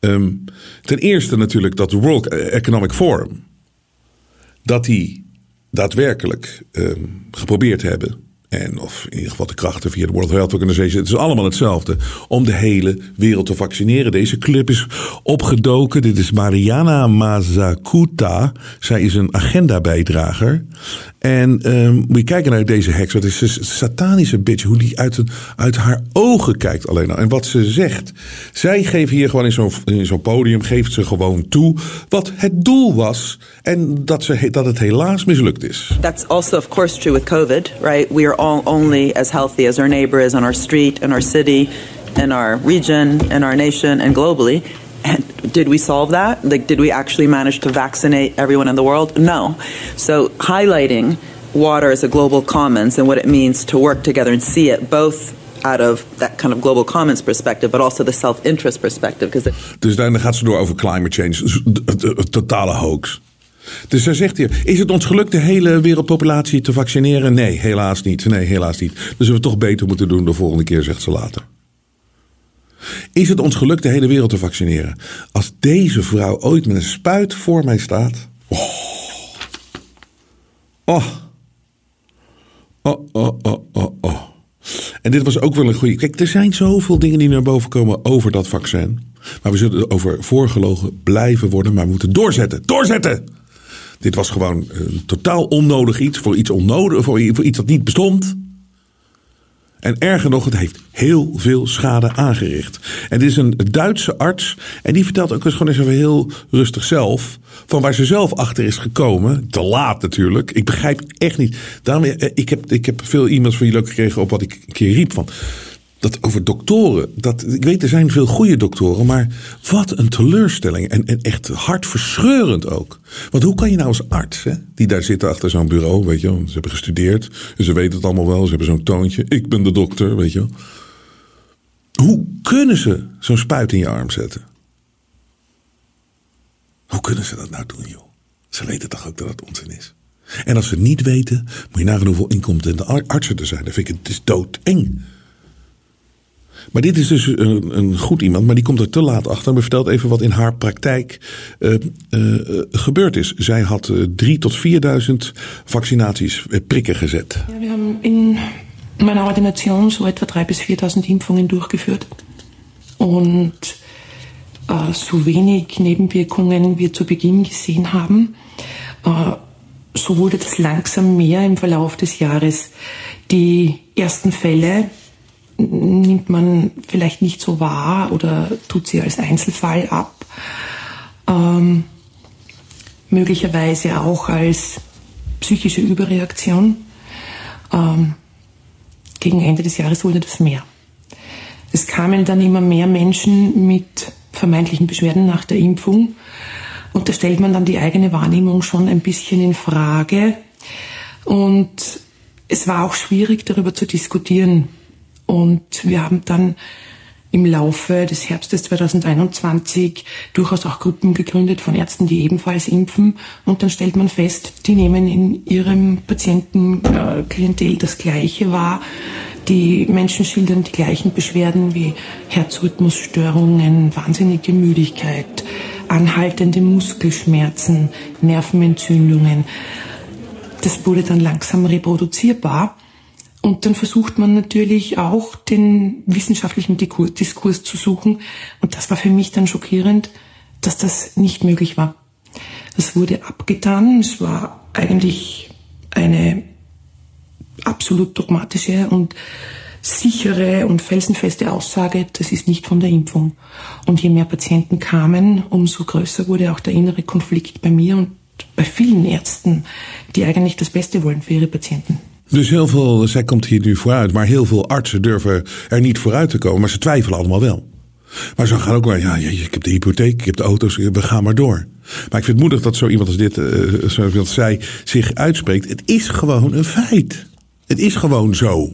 Um, ten eerste natuurlijk dat de World Economic Forum, dat die daadwerkelijk um, geprobeerd hebben en of in ieder geval de krachten via de World Health Organization. Het is allemaal hetzelfde. Om de hele wereld te vaccineren. Deze club is opgedoken. Dit is Mariana Mazakuta. Zij is een agenda-bijdrager. En um, moet kijken naar deze heks. Wat is een satanische bitch. Hoe die uit, uit haar ogen kijkt alleen al. En wat ze zegt. Zij geeft hier gewoon in zo'n zo'n podium. Geeft ze gewoon toe. Wat het doel was. En dat, ze, dat het helaas mislukt is.
That's also of course true with COVID. Right? We are all only as healthy as our neighbor is on our street. In our city. In our region. In our nation. And globally. And did we solve that? Like, did we actually manage to vaccinate everyone in the world? No. So, highlighting water as a global commons and what it means to work together and see it both out of that kind of global commons perspective, but also the self-interest perspective.
Dus dan gaat ze door over climate change, totale hoax. Dus zij zegt hier: Is het ons gelukt de hele wereldpopulatie te vaccineren? Nee, helaas niet. Nee, helaas niet. Dus we toch beter moeten doen de volgende keer, zegt ze later. Is het ons gelukt de hele wereld te vaccineren? Als deze vrouw ooit met een spuit voor mij staat. Oh. Oh. Oh, oh, oh, oh, oh. En dit was ook wel een goede. Kijk, er zijn zoveel dingen die naar boven komen over dat vaccin. Maar we zullen over voorgelogen blijven worden. Maar we moeten doorzetten. Doorzetten! Dit was gewoon een totaal onnodig iets. Voor iets onnodig. Voor iets dat niet bestond. En erger nog, het heeft heel veel schade aangericht. En dit is een Duitse arts. En die vertelt ook eens gewoon eens even heel rustig zelf. Van waar ze zelf achter is gekomen. Te laat natuurlijk. Ik begrijp echt niet. Daarom, eh, ik, heb, ik heb veel e-mails van jullie ook gekregen op wat ik een keer riep. Van, dat over doktoren. Dat, ik weet, er zijn veel goede doktoren, maar wat een teleurstelling. En, en echt hartverscheurend ook. Want hoe kan je nou als arts, hè, die daar zitten achter zo'n bureau, weet je ze hebben gestudeerd, ze weten het allemaal wel, ze hebben zo'n toontje. Ik ben de dokter, weet je. Hoe kunnen ze zo'n spuit in je arm zetten? Hoe kunnen ze dat nou doen, joh? Ze weten toch ook dat het onzin is. En als ze het niet weten, moet je nagaan hoeveel incompetente artsen er zijn. Dan vind ik het is doodeng. Maar dit is dus een, een, goed iemand, maar die komt er te laat achter. Maar vertelt even wat in haar praktijk uh, uh, gebeurd is. Zij had uh, drie tot 4000 vaccinaties, prikken gezet.
Ja, we hebben in meiner Ordination so etwa 3.000 bis 4.000 Impfungen durchgeführt. Und äh, so wenig Nebenwirkungen wir zu Beginn gesehen haben, äh, so wurde das langsam mehr im Verlauf des Jahres. Die ersten Fälle nimmt man vielleicht nicht so wahr oder tut sie als Einzelfall ab. Ähm, möglicherweise auch als psychische Überreaktion. Ähm, gegen Ende des Jahres wurde das mehr. Es kamen dann immer mehr Menschen mit vermeintlichen Beschwerden nach der Impfung und da stellt man dann die eigene Wahrnehmung schon ein bisschen in Frage und es war auch schwierig darüber zu diskutieren, Und wir haben dann im Laufe des Herbstes 2021 durchaus auch Gruppen gegründet von Ärzten, die ebenfalls impfen. Und dann stellt man fest, die nehmen in ihrem Patientenklientel das Gleiche wahr. Die Menschen schildern die gleichen Beschwerden wie Herzrhythmusstörungen, wahnsinnige Müdigkeit, anhaltende Muskelschmerzen, Nervenentzündungen. Das wurde dann langsam reproduzierbar. Und dann versucht man natürlich auch den wissenschaftlichen Diskurs zu suchen. Und das war für mich dann schockierend, dass das nicht möglich war. Das wurde abgetan. Es war eigentlich eine absolut dogmatische und sichere und felsenfeste Aussage, das ist nicht von der Impfung. Und je mehr Patienten kamen, umso größer wurde auch der innere Konflikt bei mir und bij vielen Ärzten, die eigenlijk das Beste wollen für ihre patiënten.
Dus heel veel, zij komt hier nu vooruit, maar heel veel artsen durven er niet vooruit te komen, maar ze twijfelen allemaal wel. Maar ze gaan ook wel, ja, ik heb de hypotheek, ik heb de auto's, we gaan maar door. Maar ik vind het moedig dat zo iemand als dit, uh, zoals zij, zich uitspreekt. Het is gewoon een feit. Het is gewoon zo.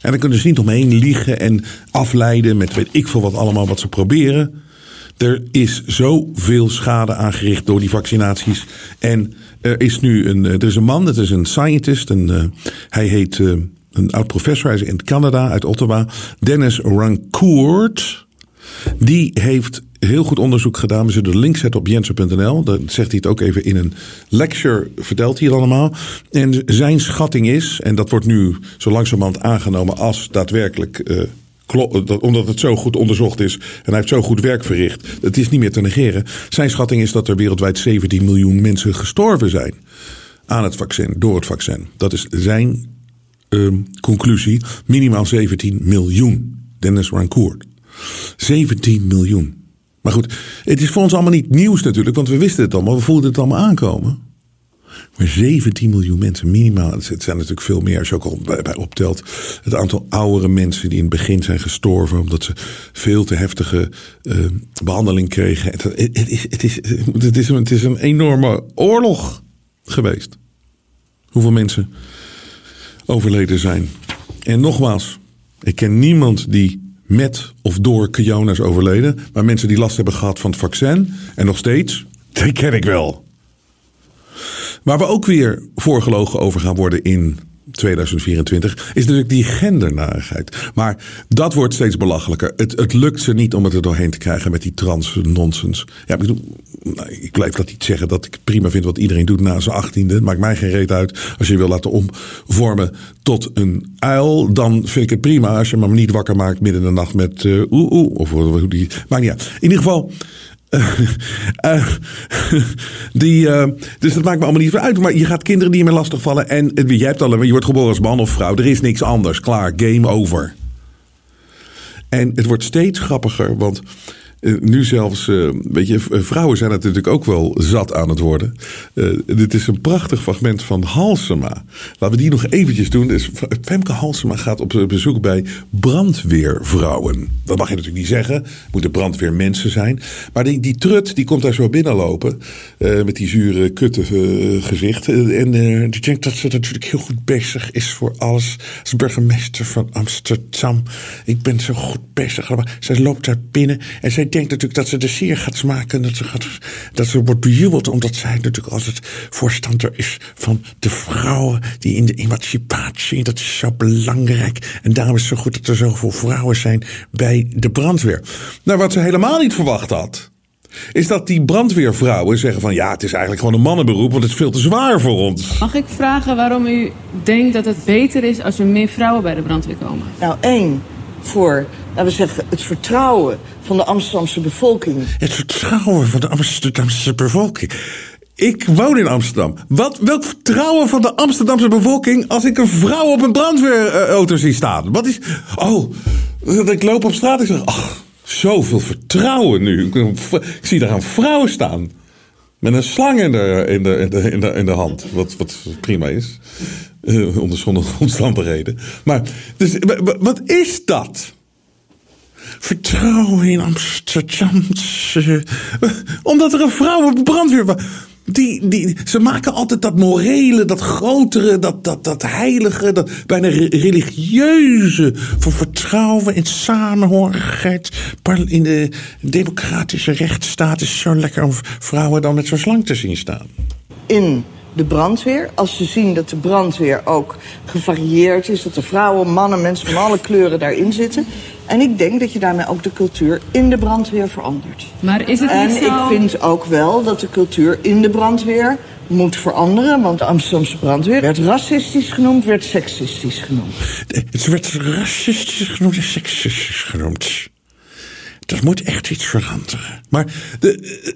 En dan kunnen ze niet omheen liegen en afleiden met weet ik veel wat allemaal wat ze proberen. Er is zoveel schade aangericht door die vaccinaties. En er is nu een, er is een man, het is een scientist. Uh, hij heet uh, een oud professor, hij is in Canada, uit Ottawa. Dennis Rancourt. Die heeft heel goed onderzoek gedaan. We zullen de link zetten op jensen.nl. Dan zegt hij het ook even in een lecture, vertelt hij het allemaal. En zijn schatting is, en dat wordt nu zo langzamerhand aangenomen als daadwerkelijk uh, omdat het zo goed onderzocht is en hij heeft zo goed werk verricht. Het is niet meer te negeren. Zijn schatting is dat er wereldwijd 17 miljoen mensen gestorven zijn aan het vaccin, door het vaccin. Dat is zijn uh, conclusie. Minimaal 17 miljoen. Dennis Rancourt. 17 miljoen. Maar goed, het is voor ons allemaal niet nieuws natuurlijk, want we wisten het allemaal, we voelden het allemaal aankomen. Maar 17 miljoen mensen minimaal. Het zijn natuurlijk veel meer als je ook al bij, optelt. Het aantal oudere mensen die in het begin zijn gestorven. omdat ze veel te heftige uh, behandeling kregen. Het, het, is, het, is, het, is, het is een enorme oorlog geweest. Hoeveel mensen overleden zijn. En nogmaals, ik ken niemand die met of door corona is overleden. Maar mensen die last hebben gehad van het vaccin. En nog steeds, die ken ik wel. Waar we ook weer voorgelogen over gaan worden in 2024 is natuurlijk die gendernarigheid. Maar dat wordt steeds belachelijker. Het, het lukt ze niet om het er doorheen te krijgen met die trans nonsens. Ja, ik, nou, ik blijf dat niet zeggen dat ik prima vind wat iedereen doet na zijn achttiende. Maakt mij geen reet uit. Als je wil laten omvormen tot een uil, dan vind ik het prima. Als je me niet wakker maakt midden in de nacht met uh, oeh oeh. Of hoe die. Maar ja, in ieder geval. Uh, die, uh, dus dat maakt me allemaal niet uit. Maar je gaat kinderen die je lastig lastigvallen. En je hebt al, je wordt geboren als man of vrouw. Er is niks anders. Klaar, game over. En het wordt steeds grappiger, want nu zelfs, weet je, vrouwen zijn natuurlijk ook wel zat aan het worden. dit is een prachtig fragment van Halsema. Laten we die nog eventjes doen. Dus Femke Halsema gaat op bezoek bij brandweervrouwen. Dat mag je natuurlijk niet zeggen. Moeten brandweermensen zijn. Maar die, die trut, die komt daar zo binnenlopen. Met die zure kutte gezicht. en die denkt dat ze natuurlijk heel goed bezig is voor alles. Als burgemeester van Amsterdam. Ik ben zo goed bezig. Zij loopt daar binnen. En zij denkt natuurlijk dat ze de sier gaat smaken. Dat ze, gaat, dat ze wordt bejubeld. Omdat zij natuurlijk altijd voorstander is van de vrouwen. Die in de emancipatie. Dat is zo belangrijk. En daarom is het zo goed dat er zoveel vrouwen zijn bij de brandweer. Nou, wat ze helemaal niet verwacht had. Is dat die brandweervrouwen zeggen van ja, het is eigenlijk gewoon een mannenberoep, want het is veel te zwaar voor ons.
Mag ik vragen waarom u denkt dat het beter is als er meer vrouwen bij de brandweer komen?
Nou, één, voor, laten we zeggen, het vertrouwen van de Amsterdamse bevolking.
Het vertrouwen van de Amsterdamse bevolking. Ik woon in Amsterdam. Wat, welk vertrouwen van de Amsterdamse bevolking als ik een vrouw op een brandweerauto zie staan? Wat is. Oh, ik loop op straat en zeg. Ach, zoveel vertrouwen nu. Ik zie daar een vrouw staan. Met een slang in de, in de, in de, in de, in de hand. Wat, wat prima is. Uh, onder zonder omstandigheden. Maar, dus, wat is dat? Vertrouwen in Amsterdam. Omdat er een vrouw op brandweer was. Die, die, ze maken altijd dat morele, dat grotere, dat, dat, dat heilige, dat bijna re- religieuze. Van vertrouwen in samenhorigheid. In de democratische rechtsstaat is zo lekker om vrouwen dan met zo'n slang te zien staan.
in de brandweer. Als ze zien dat de brandweer ook gevarieerd is, dat er vrouwen, mannen, mensen van alle kleuren daarin zitten. En ik denk dat je daarmee ook de cultuur in de brandweer verandert.
Maar is het
En
niet zo...
ik vind ook wel dat de cultuur in de brandweer moet veranderen. Want de Amsterdamse brandweer werd racistisch genoemd, werd seksistisch genoemd.
Het werd racistisch genoemd en seksistisch genoemd. Dat moet echt iets veranderen. Maar de,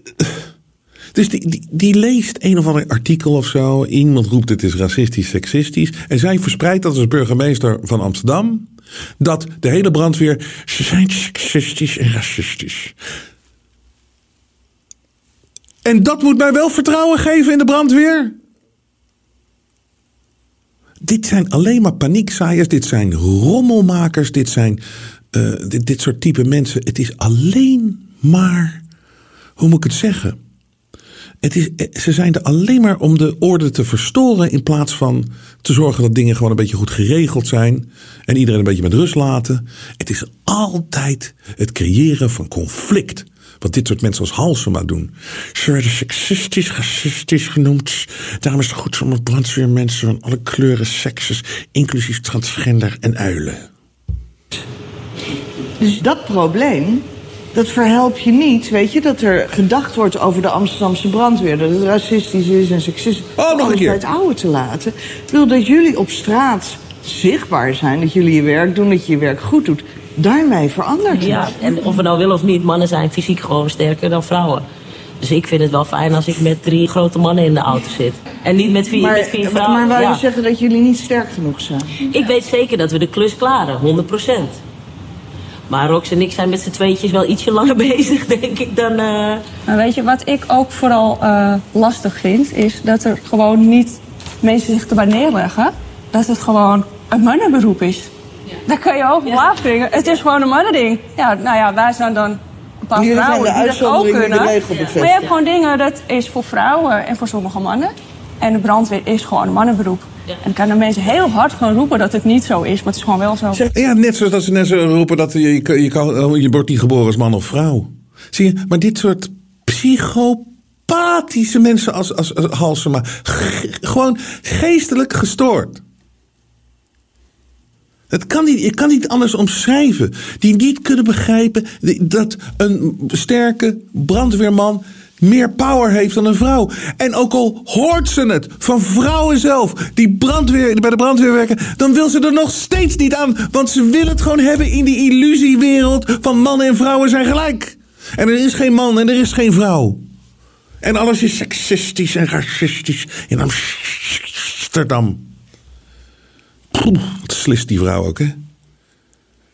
dus die, die, leest een of ander artikel of zo. Iemand roept het is racistisch, seksistisch. En zij verspreidt dat als burgemeester van Amsterdam. Dat de hele brandweer. Ze zijn seksistisch en racistisch. En dat moet mij wel vertrouwen geven in de brandweer. Dit zijn alleen maar paniekzaaiers. Dit zijn rommelmakers. Dit zijn eh, dit, dit soort type mensen. Het is alleen maar. Hoe moet ik het zeggen? Eh, ze zijn er alleen maar om de orde te verstoren. In plaats van te zorgen dat dingen gewoon een beetje goed geregeld zijn. En iedereen een beetje met rust laten. Het is altijd het creëren van conflict. Wat dit soort mensen als Halsema doen. Ze werden seksistisch, racistisch genoemd. Daarom is het goed om brandweermensen van alle kleuren, sekses, inclusief transgender en uilen.
Dus dat probleem, dat verhelp je niet, weet je, dat er gedacht wordt over de Amsterdamse brandweer. Dat het racistisch is en seksistisch.
Oh, nog een keer.
bij het oude te laten. Ik wil dat jullie op straat zichtbaar zijn, dat jullie je werk doen, dat je je werk goed doet. Daarmee verandert het.
Ja, en of we nou willen of niet, mannen zijn fysiek gewoon sterker dan vrouwen. Dus ik vind het wel fijn als ik met drie grote mannen in de auto zit. En niet met vier,
Maar,
met vier
maar,
vrouwen.
maar wou
Ja.
zeggen dat jullie niet sterk genoeg zijn?
Ik weet zeker dat we de klus klaren, 100%. Maar Rox en ik zijn met z'n tweetjes wel ietsje langer bezig, denk ik, dan... eh,
Maar weet je, wat ik ook vooral eh, lastig vind, is dat er gewoon niet mensen zich erbij neerleggen dat het gewoon een mannenberoep is. Daar kan je ook op afdringen. Het is gewoon een mannending. Ja, nou ja, wij zijn dan een paar
Jullie
vrouwen die dat ook kunnen. Maar je hebt gewoon dingen, dat is voor vrouwen en voor sommige mannen. En de brandweer is gewoon een mannenberoep. En dan kunnen mensen heel hard gaan roepen dat het niet zo is, maar het is gewoon wel zo.
Ja, net zoals dat ze net zo roepen dat je, je, kan- je, kan, wordt niet geboren als man of vrouw. Zie je, maar dit soort psychopathische mensen als, als, als Halsema, gewoon geestelijk gestoord. Het kan niet, je kan niet anders omschrijven. Die niet kunnen begrijpen dat een sterke brandweerman meer power heeft dan een vrouw. En ook al hoort ze het van vrouwen zelf, die brandweer, bij de brandweer werken, dan wil ze er nog steeds niet aan. Want ze wil het gewoon hebben in die illusiewereld van mannen en vrouwen zijn gelijk. En er is geen man en er is geen vrouw. En alles is seksistisch en racistisch in Amsterdam. Wat slist die vrouw ook, hè?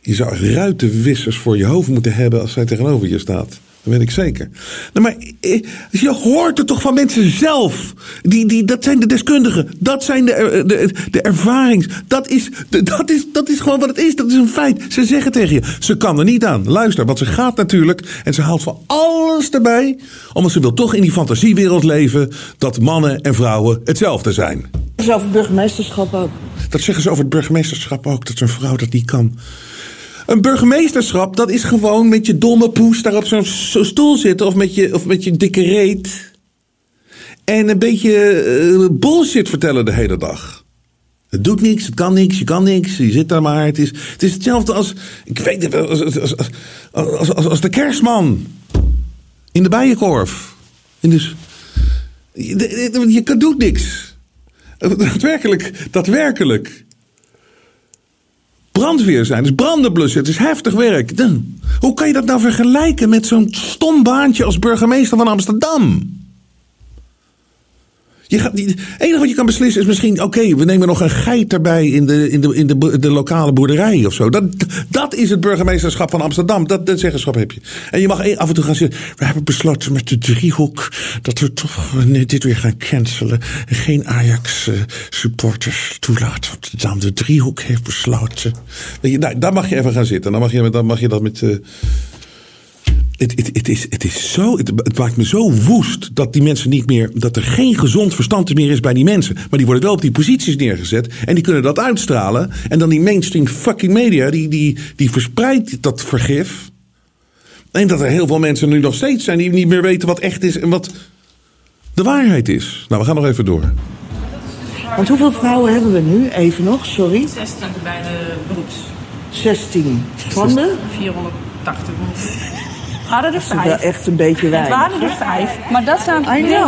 Je zou ruitenwissers voor je hoofd moeten hebben als zij tegenover je staat. Dat weet ik zeker. Nou, maar eh, je hoort het toch van mensen zelf. Die, die, dat zijn de deskundigen. Dat zijn de, eh, de, de ervarings. Dat is, de- dat, is, dat is gewoon wat het is. Dat is een feit. Ze zeggen tegen je. Ze kan er niet aan. Luister, want ze gaat natuurlijk. En ze haalt van alles erbij. Omdat ze wil toch in die fantasiewereld leven. Dat mannen en vrouwen hetzelfde zijn.
Dat is over burgemeesterschap ook.
Dat zeggen ze over het burgemeesterschap ook, dat een vrouw dat niet kan. Een burgemeesterschap, dat is gewoon met je domme poes daar op zo'n stoel zitten. Of met, je, of met je dikke reet. En een beetje eh, bullshit vertellen de hele dag. Het doet niks, het kan niks, je kan niks, je zit daar maar. Het is, het is hetzelfde als, ik weet het als, als, als, als, de kerstman. In de bijenkorf. En dus, je, je, je doet niks. Daadwerkelijk, daadwerkelijk. Brandweer zijn, dus branden blussen, het is heftig werk. Hoe kan je dat nou vergelijken met zo'n stom baantje als burgemeester van Amsterdam? Je het enige wat je kan beslissen is misschien... oké, we nemen nog een geit erbij in de, in de, in de, de lokale boerderij of zo. Dat, dat is het burgemeesterschap van Amsterdam. Dat, dat zeggenschap heb je. En je mag één- af en toe gaan zeggen... we hebben besloten met de driehoek... dat we toch eh, dit weer gaan cancelen... en geen Ajax-supporters toelaten. Want de driehoek heeft besloten... Nou, daar mag je even gaan zitten. Dan mag je, dan mag je dat met... eh, Het, het, het, is, het is zo, het, het maakt me zo woest dat die mensen niet meer, dat er geen gezond verstand meer is bij die mensen. Maar die worden wel op die posities neergezet en die kunnen dat uitstralen. En dan die mainstream fucking media, die, die, die verspreidt dat vergif. En dat er heel veel mensen nu nog steeds zijn die niet meer weten wat echt is en wat de waarheid is. Nou, we gaan nog even door.
Want hoeveel vrouwen hebben we nu? Even nog, sorry.
16 bij de beroeps.
16. Van de?
480
Waren er
Dat is wel
vijf.
echt een beetje
Het
weinig.
waren er vijf. Maar dat zijn, dingen,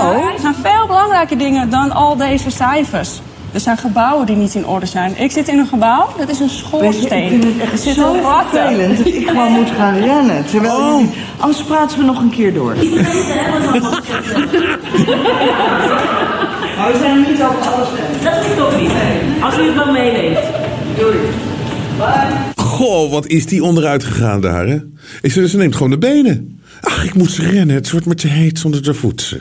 veel belangrijke dingen dan al deze cijfers. Er zijn gebouwen die niet in orde zijn. Ik zit in een gebouw, dat is een schoorsteen.
ik vind het echt
er
zo vervelend dat ik gewoon moet gaan rennen. Terwijl
Oh.
jullie- Anders praten we nog een keer door. Maar we zijn niet over alles
Dat is toch niet. Als u het maar meeneemt. Doei.
Goh, wat is die onderuit gegaan daar, hè? Ik zei, ze neemt gewoon de benen. Ach, ik moet ze rennen. Het wordt me te heet zonder te voetsen.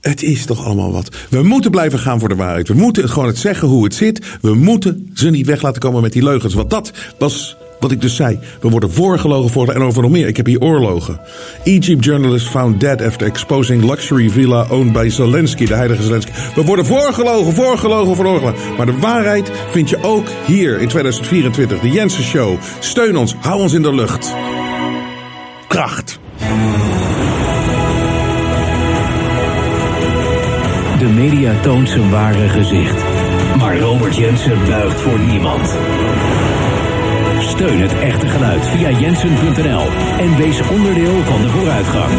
Het is toch allemaal wat. We moeten blijven gaan voor de waarheid. We moeten gewoon het zeggen hoe het zit. We moeten ze niet weg laten komen met die leugens. Want dat was wat ik dus zei. We worden voorgelogen voor en over nog meer. Ik heb hier oorlogen. Egypt journalist found dead after exposing luxury villa owned by Zelensky, de heilige Zelensky. We worden voorgelogen, voorgelogen, voorgelogen. Maar de waarheid vind je ook hier in 2024. De Jensen Show. Steun ons, hou ons in de lucht. Kracht.
De media toont zijn ware gezicht. Maar Robert Jensen buigt voor niemand. Steun het echte geluid via jensen.nl en wees onderdeel van de vooruitgang.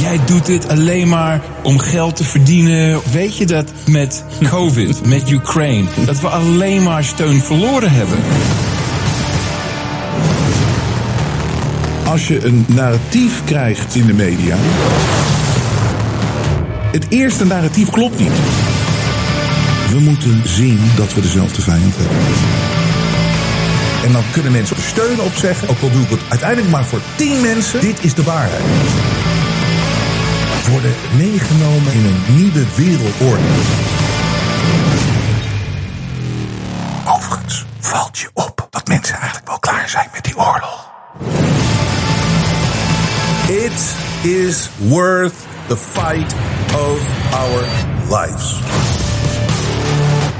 Jij doet dit alleen maar om geld te verdienen. Weet je dat met COVID, met Ukraine, dat we alleen maar steun verloren hebben?
Als je een narratief krijgt in de media. Het eerste narratief klopt niet. We moeten zien dat we dezelfde vijand hebben. En dan kunnen mensen steun op zeggen. Ook al doe ik het uiteindelijk maar voor tien mensen. Dit is de waarheid. Worden meegenomen in een nieuwe wereldorde. Overigens valt je op dat mensen eigenlijk wel klaar zijn met die oorlog. It is worth the fight of our lives.